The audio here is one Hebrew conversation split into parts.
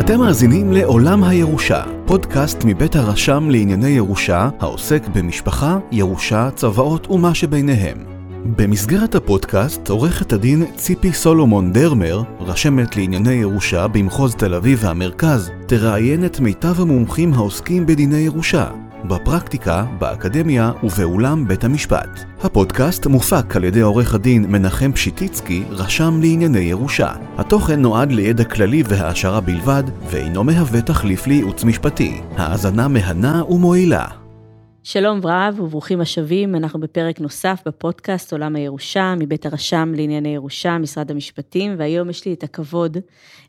אתם מאזינים לעולם הירושה, פודקאסט מבית הרשם לענייני ירושה, העוסק במשפחה, ירושה, צוואות ומה שביניהם. במסגרת הפודקאסט, עורכת הדין ציפי סולומון דרמר, רשמת לענייני ירושה במחוז תל אביב והמרכז, תראיין את מיטב המומחים העוסקים בדיני ירושה, בפרקטיקה, באקדמיה ובאולם בית המשפט. הפודקאסט מופק על ידי עורך הדין מנחם פשיטיצקי, רשם לענייני ירושה. התוכן נועד לידע כללי והעשרה בלבד, ואינו מהווה תחליף לייעוץ משפטי. האזנה מהנה ומועילה. שלום רב וברוכים השבים, אנחנו בפרק נוסף בפודקאסט עולם הירושה, מבית הרשם לענייני ירושה, משרד המשפטים, והיום יש לי את הכבוד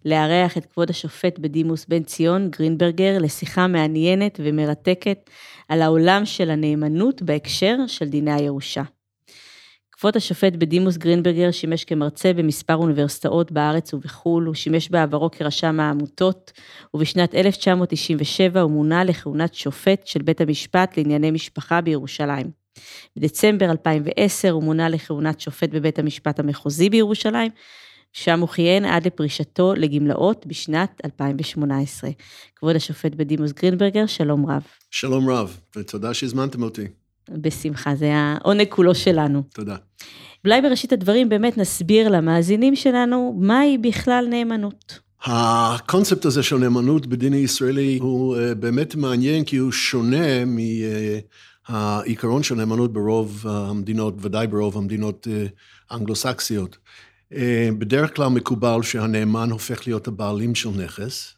לארח את כבוד השופט בדימוס בן ציון גרינברגר לשיחה מעניינת ומרתקת על העולם של הנאמנות בהקשר של דיני הירושה. כבוד השופט בדימוס גרינברגר שימש כמרצה במספר אוניברסיטאות בארץ ובחו"ל, הוא שימש בעברו כרשם העמותות, ובשנת 1997 הוא מונה לכהונת שופט של בית המשפט לענייני משפחה בירושלים. בדצמבר 2010 הוא מונה לכהונת שופט בבית המשפט המחוזי בירושלים, שם הוא כיהן עד לפרישתו לגמלאות בשנת 2018. כבוד השופט בדימוס גרינברגר, שלום רב. שלום רב, ותודה שהזמנתם אותי. בשמחה, זה העונג כולו שלנו. תודה. אולי בראשית הדברים באמת נסביר למאזינים שלנו מהי בכלל נאמנות. הקונספט הזה של נאמנות בדין הישראלי הוא אה, באמת מעניין כי הוא שונה מהעיקרון של נאמנות ברוב המדינות, ודאי ברוב המדינות אה, האנגלוסקסיות. אה, בדרך כלל מקובל שהנאמן הופך להיות הבעלים של נכס,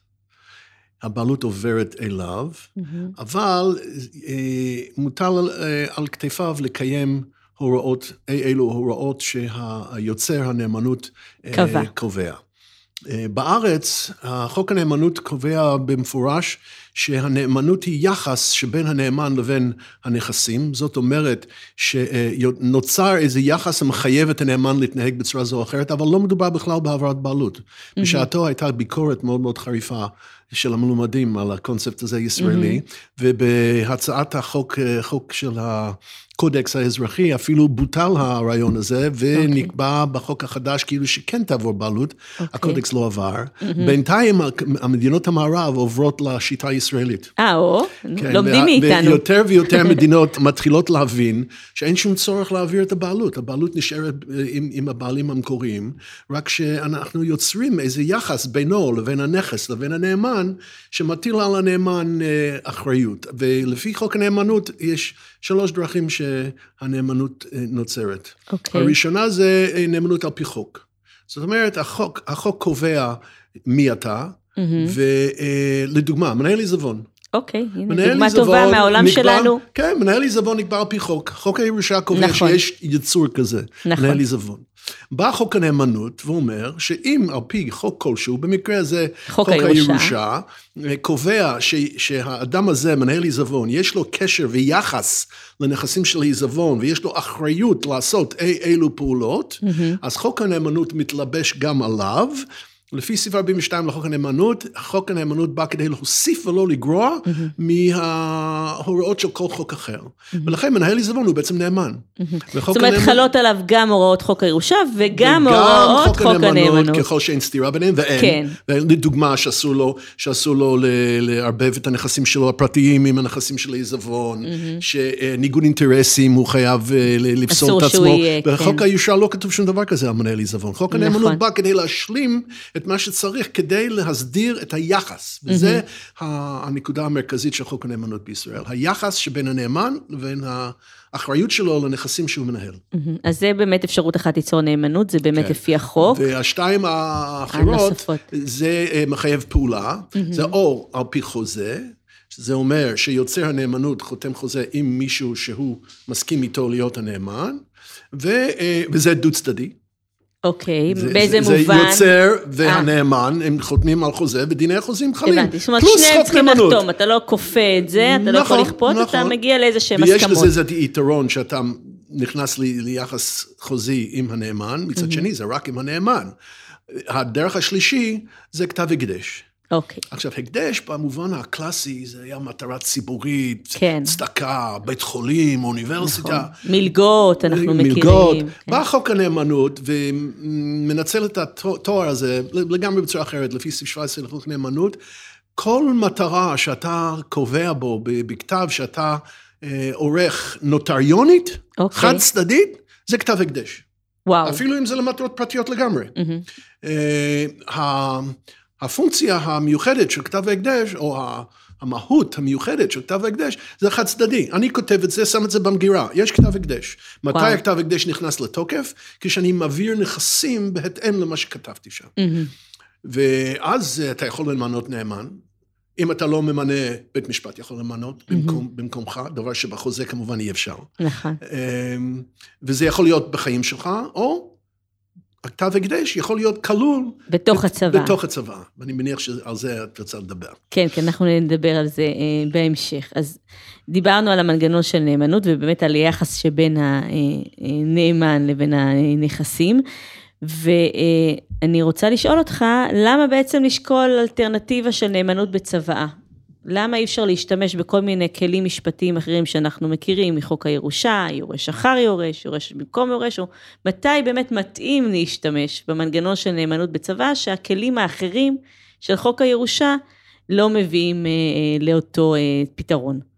הבעלות עוברת אליו, mm-hmm. אבל אה, מוטל על, אה, על כתפיו לקיים הוראות, אלו הוראות שהיוצר הנאמנות אה, קבע. קובע. בארץ, חוק הנאמנות קובע במפורש שהנאמנות היא יחס שבין הנאמן לבין הנכסים, זאת אומרת שנוצר איזה יחס המחייב את הנאמן להתנהג בצורה זו או אחרת, אבל לא מדובר בכלל בהעברת בעלות. Mm-hmm. בשעתו הייתה ביקורת מאוד מאוד חריפה של המלומדים על הקונספט הזה הישראלי, mm-hmm. ובהצעת החוק, חוק של הקודקס האזרחי, אפילו בוטל הרעיון הזה, ונקבע okay. בחוק החדש כאילו שכן תעבור בעלות, okay. הקודקס לא עבר. Mm-hmm. בינתיים המדינות המערב עוברות לשיטה הישראלית. אה, או, כן, לומדים מאיתנו. ויותר ויותר מדינות מתחילות להבין שאין שום צורך להעביר את הבעלות, הבעלות נשארת עם, עם הבעלים המקוריים, רק שאנחנו יוצרים איזה יחס בינו לבין הנכס, לבין הנאמן, שמטיל על הנאמן אה, אחריות. ולפי חוק הנאמנות יש שלוש דרכים שהנאמנות אה, נוצרת. אוקיי. הראשונה זה אה, נאמנות על פי חוק. זאת אומרת, החוק, החוק קובע מי אתה, mm-hmm. ולדוגמה, מנהל עיזבון. אוקיי, הנה דוגמה טובה מהעולם נקבע, שלנו. כן, מנהל עיזבון נקבע על פי חוק. חוק הירושה קובע נכון. שיש יצור כזה, נכון. מנהל עיזבון. בא חוק הנאמנות ואומר שאם על פי חוק כלשהו, במקרה הזה חוק, חוק הירושה, הירושה קובע ש, שהאדם הזה, מנהל עיזבון, יש לו קשר ויחס לנכסים של עיזבון, ויש לו אחריות לעשות אי אילו פעולות, mm-hmm. אז חוק הנאמנות מתלבש גם עליו. לפי סעיף 42 לחוק הנאמנות, חוק הנאמנות בא כדי להוסיף ולא לגרוע mm-hmm. מההוראות של כל חוק אחר. Mm-hmm. ולכן מנהל עיזבון הוא בעצם נאמן. Mm-hmm. זאת אומרת, הנאמנות... חלות עליו גם הוראות חוק הירושה וגם הוראות חוק, חוק הנאמנות. הנאמנות. ככל שאין סתירה ביניהם, ואין. כן. לדוגמה, שאסור לו, שאסור לו לערבב את הנכסים שלו הפרטיים עם הנכסים של העיזבון, mm-hmm. שניגוד אינטרסים הוא חייב אה, לפסול את עצמו. אסור שהוא יהיה, כן. בחוק הירושה לא כתוב שום דבר כזה על מנהל עיזבון. חוק הנאמנות נכון. בא כדי להשלים את מה שצריך כדי להסדיר את היחס, וזה mm-hmm. הנקודה המרכזית של חוק הנאמנות בישראל, היחס שבין הנאמן לבין האחריות שלו לנכסים שהוא מנהל. Mm-hmm. אז זה באמת אפשרות אחת ליצור נאמנות, זה באמת כן. לפי החוק. והשתיים האחרות, זה אה, מחייב פעולה, mm-hmm. זה או על פי חוזה, זה אומר שיוצר הנאמנות חותם חוזה עם מישהו שהוא מסכים איתו להיות הנאמן, ו, אה, וזה דו צדדי. אוקיי, באיזה זה, מובן? זה יוצר והנאמן, הם חותמים על חוזה, ודיני החוזים חלים. הבנתי, זאת אומרת, שניהם צריכים לחתום, אתה לא כופה את זה, אתה נכון, לא יכול נכון, לכפות, נכון. אתה מגיע לאיזה שהם הסכמות. ויש לזה איזה יתרון שאתה נכנס לי, ליחס חוזי עם הנאמן, מצד mm-hmm. שני זה רק עם הנאמן. הדרך השלישי זה כתב הקדש. אוקיי. עכשיו, הקדש במובן הקלאסי, זה היה מטרה ציבורית, כן. צדקה, בית חולים, אוניברסיטה. נכון. מלגות, אנחנו מכירים. מלגות. כן. בא חוק הנאמנות ומנצל את התואר הזה לגמרי בצורה אחרת, לפי סעיף 17 לחוק הנאמנות. כל מטרה שאתה קובע בו בכתב שאתה אה, עורך נוטריונית, אוקיי. חד צדדית, זה כתב הקדש. וואו. אפילו אם זה למטרות פרטיות לגמרי. אה, ה- הפונקציה המיוחדת של כתב ההקדש, או המהות המיוחדת של כתב ההקדש, זה חד צדדי. אני כותב את זה, שם את זה במגירה, יש כתב הקדש. מתי וואו. הכתב הקדש נכנס לתוקף? כשאני מעביר נכסים בהתאם למה שכתבתי שם. מהמם. ואז אתה יכול למנות נאמן. אם אתה לא ממנה, בית משפט יכול למנות במקום, במקומך, דבר שבחוזה כמובן אי אפשר. נכון. אמ, וזה יכול להיות בחיים שלך, או הכתב הקדש יכול להיות כלול בתוך הצבא. בתוך הצבא, ואני מניח שעל זה את רוצה לדבר. כן, כן, אנחנו נדבר על זה אה, בהמשך. אז דיברנו על המנגנון של נאמנות, ובאמת על היחס שבין הנאמן לבין הנכסים. ואני רוצה לשאול אותך, למה בעצם לשקול אלטרנטיבה של נאמנות בצוואה? למה אי אפשר להשתמש בכל מיני כלים משפטיים אחרים שאנחנו מכירים מחוק הירושה, יורש אחר יורש, יורש במקום יורש, או מתי באמת מתאים להשתמש במנגנון של נאמנות בצוואה, שהכלים האחרים של חוק הירושה לא מביאים אה, אה, לאותו אה, פתרון.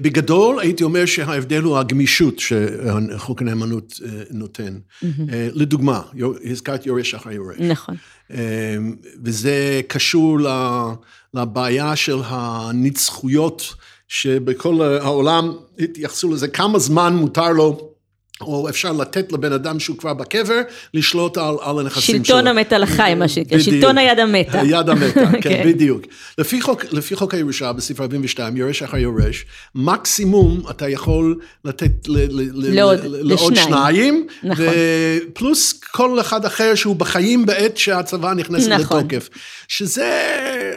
בגדול, הייתי אומר שההבדל הוא הגמישות שחוק הנאמנות אה, נותן. אה, לדוגמה, הזכרת יורש אחר יורש. נכון. אה, וזה קשור לבעיה של הנצחויות, שבכל העולם התייחסו לזה, כמה זמן מותר לו, או אפשר לתת לבן אדם שהוא כבר בקבר, לשלוט על, על הנכסים שלו. שלטון המת על החי, מה שנקרא. שלטון היד המתה. היד המתה, כן, כן. בדיוק. לפי חוק, לפי חוק הירושה, בסעיף 42, יורש אחר יורש, מקסימום אתה יכול לתת ל, ל, ל, לעוד- ל, לעוד. שניים, נכון. ופלוס כל אחד אחר שהוא בחיים בעת שהצבא נכנס נכון. לתוקף. שזה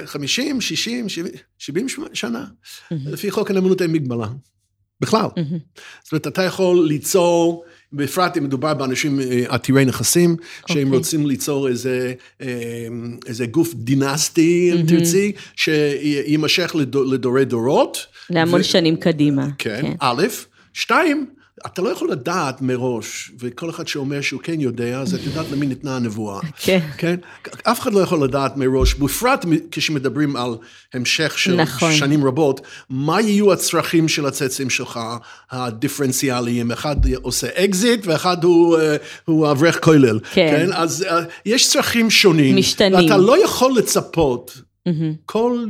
50, 60, 70, 70 שנה. לפי חוק הנאמנות אין מגבלה. בכלל. זאת אומרת, אתה יכול ליצור, בפרט אם מדובר באנשים אה, עתירי נכסים, שהם אוקיי. רוצים ליצור איזה, אה, איזה גוף דינסטי, אם תרצי, שיימשך לדו- לדורי דורות. להמון ו- שנים קדימה. כן, א', שתיים, אתה לא יכול לדעת מראש, וכל אחד שאומר שהוא כן יודע, אז את יודעת למי ניתנה הנבואה. כן. כן? אף אחד לא יכול לדעת מראש, בפרט כשמדברים על המשך של נכון. שנים רבות, מה יהיו הצרכים של הצאצאים שלך, הדיפרנציאליים, אחד עושה אקזיט ואחד הוא, אה, הוא אברך כולל. כן. אז אה, יש צרכים שונים. משתנים. ואתה לא יכול לצפות כל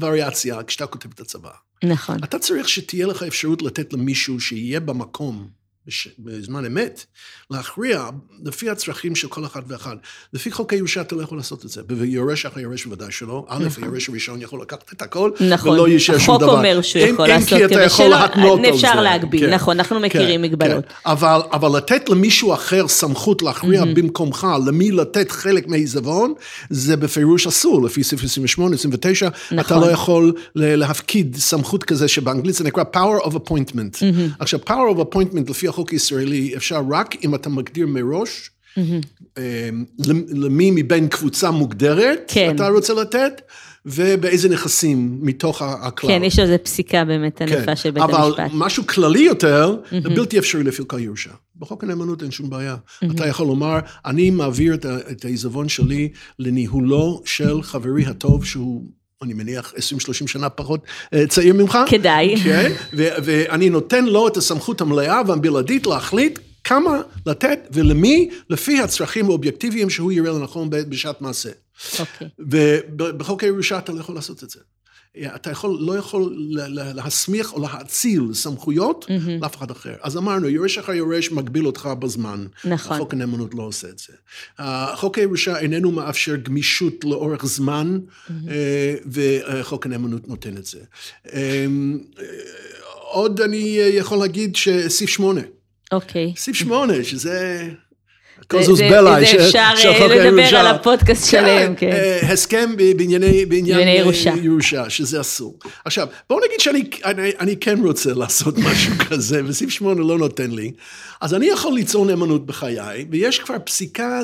וריאציה כשאתה כותב את הצוואה. נכון. אתה צריך שתהיה לך אפשרות לתת למישהו שיהיה במקום בש... בזמן אמת, להכריע לפי הצרכים של כל אחד ואחד. לפי חוק הירושה אתה לא יכול לעשות את זה. ויורש אחרי יורש בוודאי שלא. א', היורש הראשון יכול לקחת את הכל, נכון. ולא יישאר שום דבר. החוק אומר שהוא יכול לעשות כי אתה יכול להתנות על אפשר זה. להגביל, כן. נכון, אנחנו מכירים כן, מגבלות. כן. אבל, אבל לתת למישהו אחר סמכות להכריע במקומך, למי לתת חלק מהעיזבון, זה בפירוש אסור, לפי סעיף 28, 29, אתה נכון. לא יכול להפקיד סמכות כזה, שבאנגלית זה נקרא power of appointment. עכשיו, power of appointment לפי החוק הישראלי אפשר רק אם אתה מגדיר מראש, אה, למי מבין קבוצה מוגדרת, כן. אתה רוצה לתת, ובאיזה נכסים מתוך הכלל. כן, יש על זה פסיקה באמת ענפה של בית אבל המשפט. משהו כללי יותר, זה בלתי אפשרי לפי כל ירושה. בחוק הנאמנות אין שום בעיה. אתה יכול לומר, אני מעביר את העיזבון שלי לניהולו של חברי הטוב, שהוא... אני מניח 20-30 שנה פחות אה, צעיר ממך. כדאי. כן, ו- ואני נותן לו את הסמכות המלאה והבלעדית להחליט כמה לתת ולמי, לפי הצרכים האובייקטיביים שהוא יראה לנכון בשעת מעשה. אוקיי. ובחוק הירושה אתה לא יכול לעשות את זה. אתה יכול, לא יכול להסמיך או להאציל סמכויות לאף אחד אחר. אז אמרנו, יורש אחר יורש מגביל אותך בזמן. נכון. חוק הנאמנות לא עושה את זה. אה, חוק הירושה איננו מאפשר גמישות לאורך זמן, אה, וחוק הנאמנות נותן את זה. אה, עוד אני יכול להגיד שסעיף שמונה. אוקיי. סעיף שמונה, שזה קוזוס בלאי, זה אפשר אה, לדבר. על הפודקאסט שלם, כן. אה, הסכם בענייני, בעניין אה, ירושה. שזה אסור. עכשיו, בואו נגיד שאני אני, אני כן רוצה לעשות משהו כזה, וסעיף 8 לא נותן לי, אז אני יכול ליצור נאמנות בחיי, ויש כבר פסיקה,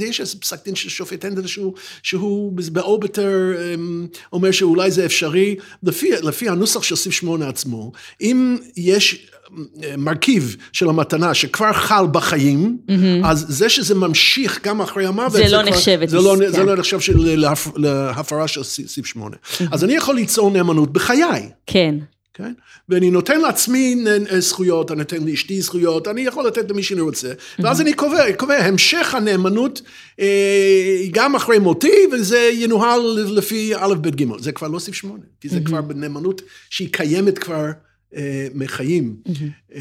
יש פסק דין של שופט הנדל שהוא, באובטר אמ, אומר שאולי זה אפשרי, לפי, הנוסח של סעיף 8 עצמו, אם יש מרכיב של המתנה שכבר חל בחיים, אז זה שזה ממשיך גם אחרי המוות, זה לא כבר- נחשבת זה לא. זה לא נחשב של להפ- להפרה של סעיף 8. אז אני יכול ליצור נאמנות בחיי. כן. כן? ואני נותן לעצמי זכויות, אני נותן לאשתי זכויות, אני יכול לתת למי שאני רוצה, ואז אני קובע, קובע, המשך הנאמנות אה, גם אחרי מותי, וזה ינוהל לפי א', ב', ג', זה כבר לא סעיף 8, כי זה כבר בנאמנות שהיא קיימת כבר מחיים. אה,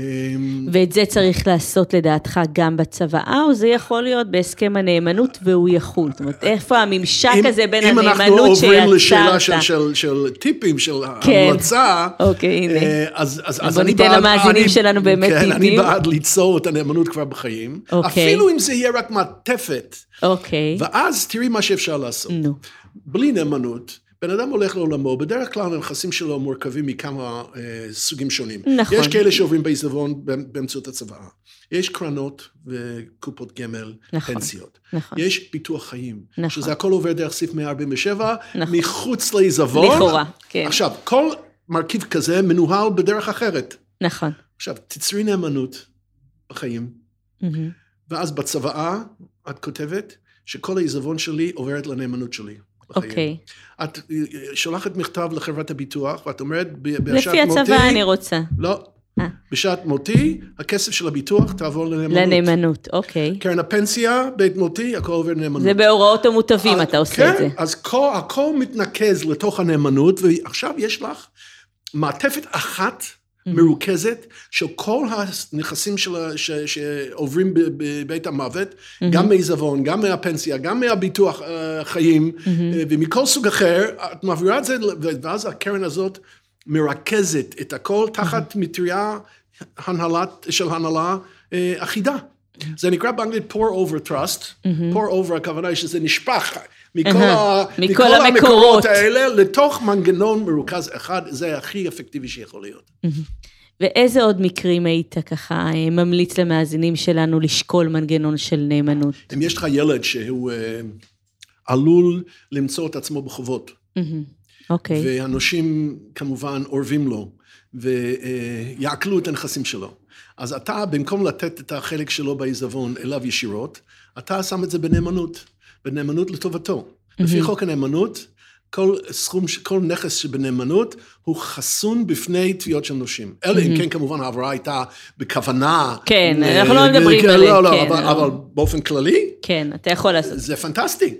ואת זה צריך לעשות לדעתך גם בצוואה, או זה יכול להיות בהסכם הנאמנות והוא יחול? זאת אומרת, איפה הממשק הזה בין אם אנחנו הנאמנות עוברים לשאלה שיצרת? של, טיפים, של כן. המלצה, אוקיי, הנה. אה, אז, אז, אז בוא אני ניתן בעד, למאזינים אני- שלנו באמת כן, אני טיפים. בעד ליצור את הנאמנות כבר בחיים, אוקיי. אפילו אם זה יהיה רק מעטפת, אוקיי, ואז תראי מה שאפשר לעשות. בלי נאמנות, בן אדם הולך לעולמו, בדרך כלל הנכסים שלו מורכבים מכמה אה, סוגים שונים. נכון. יש כאלה שעוברים בעיזבון באמצעות הצוואה. יש קרנות וקופות גמל, נכון. פנסיות. נכון. יש ביטוח חיים, נכון. שזה הכל עובר דרך סעיף 147, נכון. מחוץ לעיזבון. לכאורה, כן. עכשיו, כל מרכיב כזה מנוהל בדרך אחרת. נכון. עכשיו, תצרי נאמנות בחיים, מהמם. ואז בצוואה את כותבת שכל העיזבון שלי עוברת לנאמנות שלי. בחיים. אוקיי. את אה, שולחת מכתב לחברת הביטוח, ואת אומרת, בשעת לפי מותי... הצוואה אני רוצה. לא. אה. בשעת מותי, הכסף של הביטוח תעבור לנאמנות. לנאמנות, אוקיי. קרן הפנסיה, בית מותי, הכל עובר לנאמנות. זה בהוראות המוטבים אתה עושה את זה. כן, אז כל, הכל מתנקז לתוך הנאמנות, ועכשיו יש לך מעטפת אחת מרוכזת של כל הנכסים של, ה- ש, שעוברים בבית המוות, גם מעיזבון, גם מהפנסיה, גם מהביטוח אה, חיים, אה, ומכל סוג אחר, את מעבירה את זה, ואז הקרן הזאת מרכזת את הכל תחת מטריה הנהלת, של הנהלה אה, אחידה. זה נקרא באנגלית pour over trust, pour over הכוונה היא שזה נשפך מכל, ה, מכל מכל המקורות. המקורות האלה לתוך מנגנון מרוכז אחד, זה הכי אפקטיבי שיכול להיות. ואיזה עוד מקרים היית ככה אה, ממליץ למאזינים שלנו לשקול מנגנון של נאמנות? אם יש לך ילד שהוא אה, עלול למצוא את עצמו בחובות. אוקיי. והנושים כמובן אורבים לו, ויעקלו את הנכסים שלו. אז אתה, במקום לתת את החלק שלו בעיזבון אליו ישירות, אתה שם את זה בנאמנות, בנאמנות לטובתו. לפי חוק הנאמנות, כל סכום, כל נכס שבנאמנות הוא חסון בפני תביעות של נושים. אלא אם כן כמובן העברה הייתה בכוונה. כן, אה, אנחנו לא מדברים כן, עליהם, לא, לא, כן, אבל, לא. אבל באופן כללי, כן, אתה יכול לעשות. זה פנטסטי.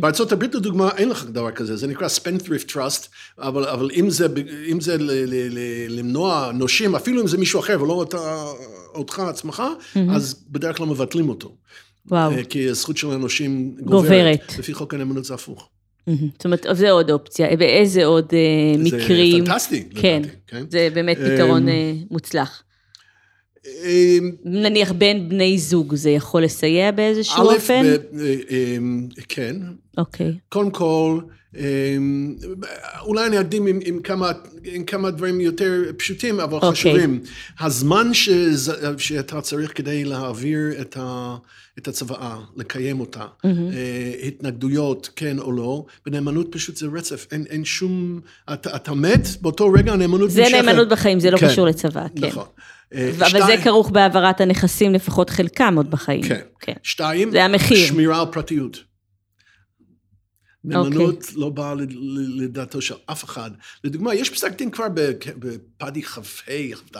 בארצות הברית לדוגמה אין לך דבר כזה, זה נקרא spendthrift trust, אבל, אבל אם זה, אם זה ל, ל, ל, למנוע נושים, אפילו אם זה מישהו אחר ולא אתה, אותך עצמך, אז בדרך כלל מבטלים אותו. וואו. אה, כי הזכות של הנושים גוברת. גוברת. לפי חוק הנאמנות זה הפוך. זאת אומרת, זה עוד אופציה. באיזה עוד אה, מקרים? זה פנטסטי, כן, לדעתי, כן? זה באמת פתרון אה, מוצלח. אה, נניח בין בני זוג, זה יכול לסייע באיזשהו אופן? אה, אה, כן, אוקיי. קודם כל, אמ, אולי אני אקדים עם, עם, כמה, עם כמה דברים יותר פשוטים, אבל אוקיי. חשובים. הזמן שז, שאתה צריך כדי להעביר את, ה, את הצוואה, לקיים אותה, אה, התנגדויות, כן או לא, בנאמנות פשוט זה רצף, אין, אין שום... אתה, אתה מת, באותו רגע הנאמנות זה נמשכת. נאמנות בחיים, זה לא כן, קשור לצבא, כן. נכון. אה, אבל זה שתיים- כרוך בהעברת הנכסים, לפחות חלקם עוד בחיים. כן. כן. שתיים, זה המחיר. שמירה על פרטיות. נאמנות אוקיי. לא באה לדעתו של אף אחד. לדוגמה, יש פסק דין כבר ב- בפאדי כ"ה, כ"ד,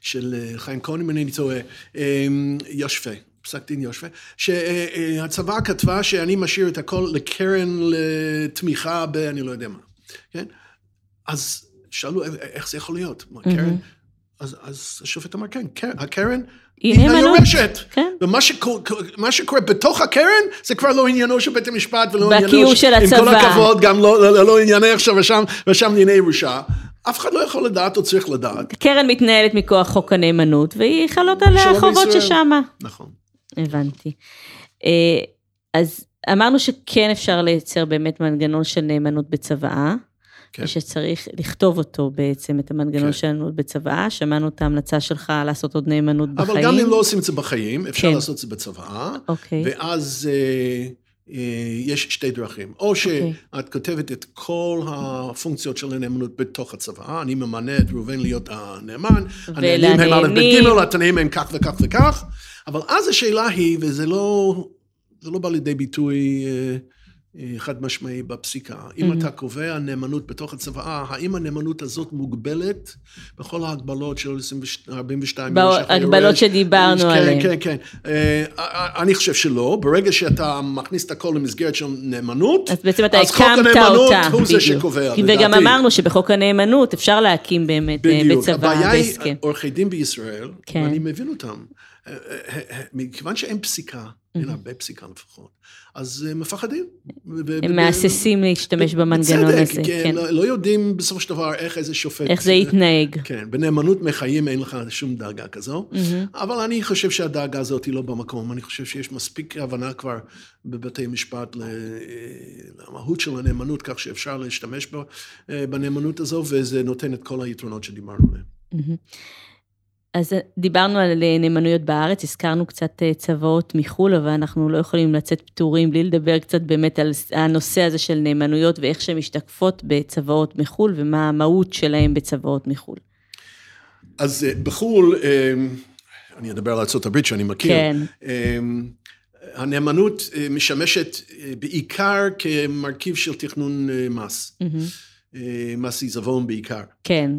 של אה, חיים כהן, אם אינני טועה, אה, יושפה. פסק דין יושפה, שהצבא כתבה שאני משאיר את הכל לקרן לתמיכה ב... אני לא יודע מה, כן? אז שאלו, "אה, איך זה יכול להיות? מה, קרן? אז, אז השופט אמר, כן, קרן, הקרן היא נאמנות. היורשת. כן. ומה שקורה, מה שקורה בתוך הקרן, זה כבר לא עניינו של בית המשפט ולא עניינו... של עם כל הצבא. הכבוד, גם לא, לא, לא ענייני עכשיו ושם, ושם ענייני ירושה. אף אחד לא יכול לדעת או צריך לדעת. קרן מתנהלת מכוח חוק הנאמנות, והיא חלות עליה שלום חובות בישראל. ששמה. נכון. הבנתי. אה, אז אמרנו שכן אפשר לייצר באמת מנגנון של נאמנות בצוואה, כן. ושצריך לכתוב אותו בעצם, את המנגנון כן. של נאמנות בצוואה. שמענו את ההמלצה שלך לעשות עוד נאמנות בחיים. אבל גם אם לא עושים את זה בחיים, אפשר כן. לעשות את זה בצוואה, אוקיי. ואז אה, יש שתי דרכים. או אוקיי. שאת כותבת את כל הפונקציות של הנאמנות בתוך הצוואה, אני ממנה את ראובן להיות הנאמן, הנהנים הם א' ב' ג', התנאים הם כך וכך וכך, אבל אז השאלה היא, וזה לא, זה לא בא לידי ביטוי אה, אה, חד משמעי בפסיקה, אם Mhm. אתה קובע נאמנות בתוך הצוואה, האם הנאמנות הזאת מוגבלת בכל ההגבלות של 42 בהגבלות שדיברנו כן, עליהן. כן, כן. אה, אני חושב שלא. ברגע שאתה מכניס את הכל למסגרת של נאמנות, אז בעצם אתה אז חוק הקמת הנאמנות אותה, הוא זה בדיוק. שקובע, לדעתי. וגם אמרנו שבחוק הנאמנות אפשר להקים באמת אה, בדיוק. בצוואה, הבעיה היא, בהסכם. עורכי דין בישראל, כן. ואני מבין אותם, אה, אה, אה, מכיוון שאין פסיקה, אין הרבה פסיקה לפחות, אז הם מפחדים. הם מהססים להשתמש במנגנון בצדק, הזה, כי כן. לא, לא יודעים בסופו של דבר איך איזה שופט... איך זה יתנהג. כן, בנאמנות מחיים אין לך שום דאגה כזו, אבל אני חושב שהדאגה הזאת היא לא במקום, אני חושב שיש מספיק הבנה כבר בבתי משפט למהות של הנאמנות, כך שאפשר להשתמש אה, בנאמנות הזו, וזה נותן את כל היתרונות שדיברנו עליהם. אז דיברנו על אה, נאמנויות בארץ, הזכרנו קצת אה, צוואות מחו"ל, אבל אנחנו לא יכולים לצאת פטורים בלי לדבר קצת באמת על הנושא הזה של נאמנויות ואיך שהן משתקפות בצוואות מחו"ל, ומה המהות שלהן בצוואות מחו"ל. אז אה, בחו"ל, אה, אני אדבר על ארה"ב שאני מכיר, כן. אה, הנאמנות אה, משמשת אה, בעיקר כמרכיב של תכנון אה, מס, אה, מס עיזבון בעיקר. כן,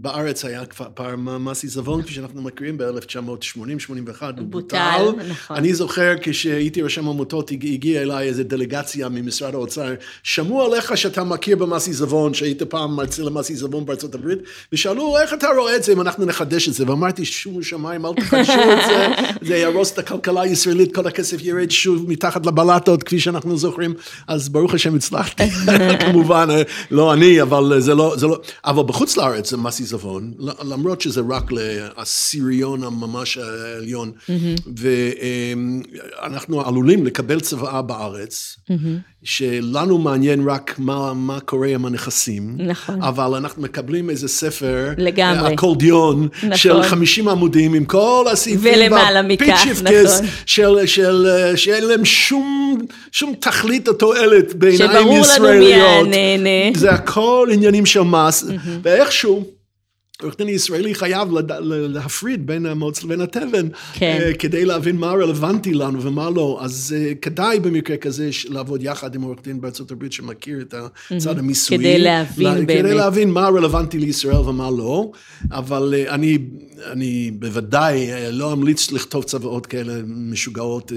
בארץ היה כבר פעם מס עיזבון, כפי שאנחנו מכירים, ב-1980-81, הוא בוטל. נכון. אני זוכר כשהייתי רשם עמותות, הג- הגיעה אליי איזו דלגציה ממשרד האוצר, שמעו עליך שאתה מכיר במס עיזבון, שהיית פעם מרצה למס עיזבון בארצות הברית, ושאלו, איך אתה רואה את זה אם אנחנו נחדש את זה? ואמרתי, שום שמיים, אל תחדשו את זה, זה יהרוס את הכלכלה הישראלית, כל הכסף ירד שוב מתחת לבלטות, כפי שאנחנו זוכרים, אז ברוך השם הצלחתי, כמובן, לא אני, אבל זה לא, זה לא, אבל בחוץ לארץ זה מס עיזבון, למרות שזה רק לעשיריון הממש העליון, ואנחנו עלולים לקבל צוואה בארץ, שלנו מעניין רק מה, מה קורה עם הנכסים, נכון. אבל אנחנו מקבלים איזה ספר, לגמרי. אקורדיון, נכון. של 50 עמודים עם כל הסעיפים, ולמעלה מכך, נכון. של, של, שאין להם שום, שום תכלית או תועלת בעיניים שברור לנו ישראליות. מי הנהנה. זה הכל עניינים של מס, ואיכשהו... עורך דין ישראלי חייב לד- להפריד בין המוץ לבין התבן, כן. אה, כדי להבין מה רלוונטי לנו ומה לא. אז אה, כדאי במקרה כזה לעבוד יחד עם עורך דין בארצות הברית שמכיר את הצד המיסויי. כדי להבין לה- באמת. כדי להבין מה רלוונטי לישראל ומה לא, אבל אה, אני, אני בוודאי לא אמליץ לכתוב צוואות כאלה משוגעות,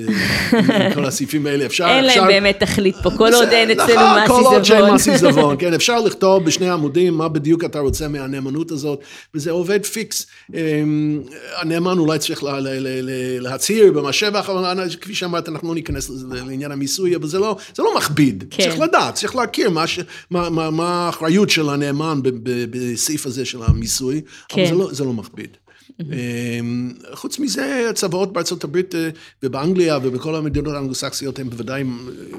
עם כל הסעיפים האלה. אפשר... אין להם אפשר- באמת תכלית פה, כל עוד אין אצלנו נכון, מס כל עוד שאין עיזבון. מס עיזבון, כן, אפשר לכתוב בשני עמודים מה בדיוק אתה רוצה מהנאמנות הזאת, וזה עובד פיקס. אמ, הנאמן אולי צריך לה- לה- לה- לה- להצהיר במס שבח, אבל כפי שאמרת, אנחנו לא ניכנס לעניין המיסוי, אבל זה לא, זה לא מכביד. כן. צריך לדעת, צריך להכיר מה, ש, מה, מה, מה האחריות של הנאמן בסעיף הזה של המיסוי, אבל כן. זה לא, זה לא מכביד. אמ, חוץ מזה, הצוואות בארצות הברית אה, ובאנגליה ובכל המדינות האנגלוסקסיות הן בוודאי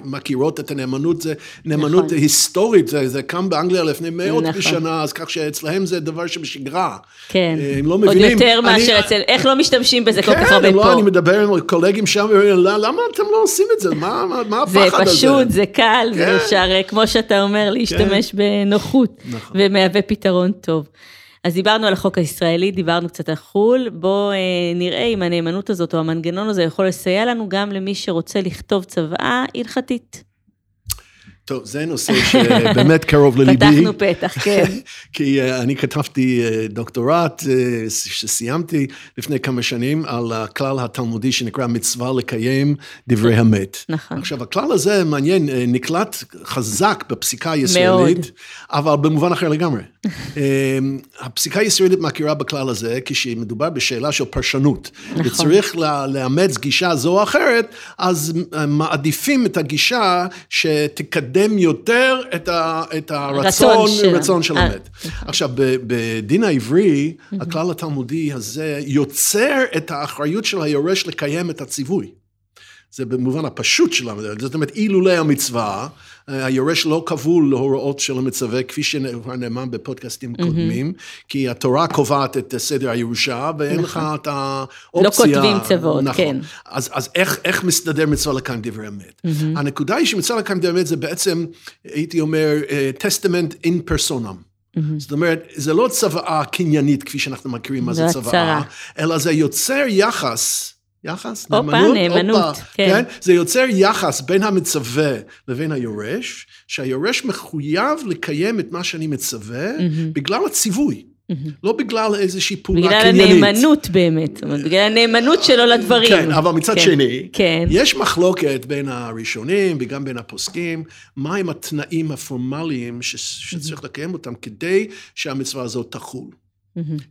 מכירות את הנאמנות, זה נאמנות נכון. היסטורית, זה, זה קם באנגליה לפני מאות נכון. בשנה, אז כך שאצלהם זה דבר שבשגרה. כן, אה, הם לא עוד מבינים. יותר אני- מאשר אצל, איך לא משתמשים בזה כל כך כן, הרבה לא, פה. אני מדבר עם קולגים שם, ואומרים, "למה- למה אתם לא עושים את זה? מה, מה, מה זה הפחד הזה? פשוט, זה קל, כן. ואפשר, אה, כמו שאתה אומר, להשתמש בנוחות, נכון. ומהווה פתרון טוב. אז דיברנו על החוק הישראלי, דיברנו קצת על חו"ל, בואו אה, נראה אם הנאמנות הזאת או המנגנון הזה יכול לסייע לנו גם למי שרוצה לכתוב צוואה הלכתית. טוב, זה נושא שבאמת קרוב לליבי. פתחנו פתח, כן. כי uh, אני כתבתי uh, דוקטורט uh, שסיימתי לפני כמה שנים על הכלל התלמודי שנקרא מצווה לקיים דברי המת. נכון. עכשיו, הכלל הזה מעניין, נקלט חזק בפסיקה הישראלית, מאוד. אבל במובן אחר לגמרי. um, הפסיקה הישראלית מכירה בכלל הזה כשמדובר בשאלה של פרשנות. נכון. וצריך לאמץ גישה זו או אחרת, אז מעדיפים את הגישה שתקדם יותר את, ה, את הרצון, רצון של- רצון של אה, המת. עכשיו, ב- בדין העברי, הכלל התלמודי הזה יוצר את האחריות של היורש לקיים את הציווי. זה במובן הפשוט של המצווה. זאת אומרת, אילולא המצווה, היורש לא כבול להוראות של המצווה, כפי שכבר נאמר בפודקאסטים קודמים, כי התורה קובעת את סדר הירושה, ואין לך נכון. את האופציה. לא כותבים צוואות, נכון. כן. אז, אז איך, איך מסתדר מצווה לקיים דברי אמת? הנקודה היא שמצווה לקיים דברי אמת זה בעצם, הייתי אומר, טסטמנט אין פרסונם. זאת אומרת, זה לא צוואה קניינית, כפי שאנחנו מכירים מה זה צוואה. אלא זה יוצר יחס. יחס? הופה, נאמנות, כן. זה יוצר יחס בין המצווה לבין היורש, שהיורש מחויב לקיים את מה שאני מצווה בגלל הציווי, לא בגלל איזושהי פעולה בגלל קניינית. הנאמנות באמת, אומרת, בגלל הנאמנות שלו לדברים. כן, אבל מצד כן, שני, כן. יש מחלוקת בין הראשונים וגם בין הפוסקים, מהם התנאים הפורמליים ש- שצריך לקיים אותם כדי שהמצווה הזאת תחול.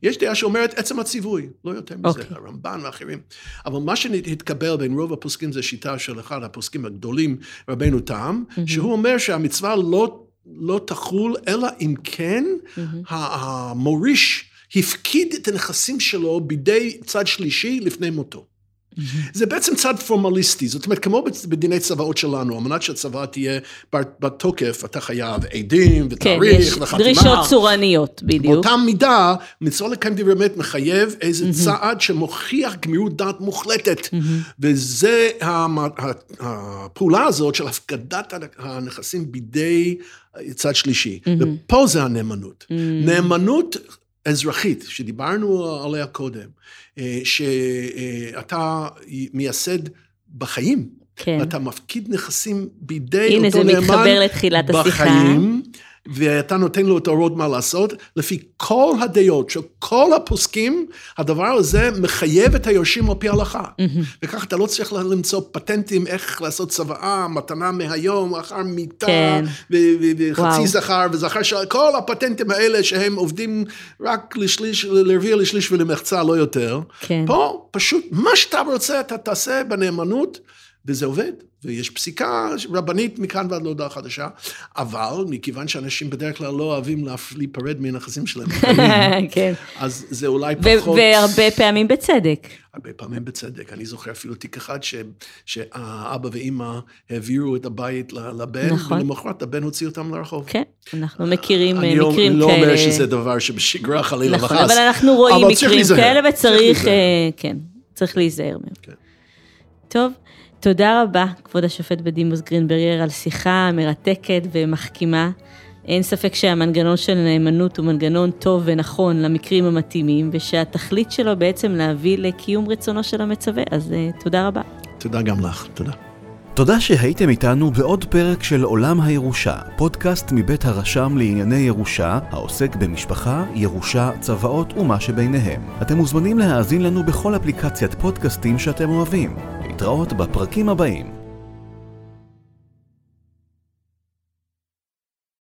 יש דעה שאומרת עצם הציווי, לא יותר מזה, אוקיי. הרמב"ן ואחרים. אבל מה שהתקבל בין רוב הפוסקים זה שיטה של אחד הפוסקים הגדולים, רבנו תם, שהוא אומר שהמצווה לא, לא תחול, אלא אם כן ה- המוריש הפקיד את הנכסים שלו בידי צד שלישי לפני מותו. זה בעצם צד פורמליסטי, זאת אומרת, כמו בדיני צוואות שלנו, על מנת שהצוואה תהיה בת בת תוקף, אתה חייב עדים כן, ותאריך יש וחתימה. דרישות צורניות, בדיוק. באותה מידה, מצווה לקיים דברי אמת מחייב איזה צעד שמוכיח גמירות דעת מוחלטת. וזה, הפעולה הזאת של הפקדת הנכסים בידי צד שלישי. ופה זה הנאמנות. נאמנות אזרחית, שדיברנו עליה קודם, שאתה מייסד בחיים. כן. אתה מפקיד נכסים בידי הנה, אותו זה נאמן מתחבר לתחילת השיחה. ואתה נותן לו את ההוראות מה לעשות. לפי כל הדעות של כל הפוסקים, הדבר הזה מחייב את היורשים על פי ההלכה. וכך אתה לא צריך למצוא פטנטים איך לעשות צוואה, מתנה מהיום, אחר מיתה, כן. ו- ו- וחצי וואו. זכר וזכר, של- כל הפטנטים האלה שהם עובדים רק לשליש, לרביע, לשליש ולמחצה, לא יותר. כן. פה פשוט מה שאתה רוצה אתה תעשה בנאמנות, וזה עובד. ויש פסיקה רבנית מכאן ועד להודעה חדשה, אבל מכיוון שאנשים בדרך כלל לא אוהבים להיפרד מהנכסים שלהם, כן. אז זה אולי פחות... והרבה פעמים בצדק. הרבה פעמים בצדק. אני זוכר אפילו תיק אחד ש, שהאבא ואימא העבירו את הבית לבן, נכון. ולמחרת הבן הוציא אותם לרחוב. כן, אנחנו מכירים אני לא- מקרים לא כאלה. אומר שזה דבר שבשגרה חלילה וחס. נכון, אבל אנחנו רואים אבל מקרים. כאלה צריך וצריך. אה, כן, צריך להיזהר מהם. כן. טוב, תודה רבה, כבוד השופט בדימוס גרינברגר, על שיחה מרתקת ומחכימה. אין ספק שהמנגנון של נאמנות הוא מנגנון טוב ונכון למקרים המתאימים, ושהתכלית שלו בעצם להביא לקיום רצונו של המצווה, אז אה, תודה רבה. תודה גם לך, תודה. תודה שהייתם איתנו בעוד פרק של עולם הירושה, פודקאסט מבית הרשם לענייני ירושה, העוסק במשפחה, ירושה, צוואות ומה שביניהם. אתם מוזמנים להאזין לנו בכל אפליקציית פודקאסטים שאתם אוהבים. להתראות בפרקים הבאים.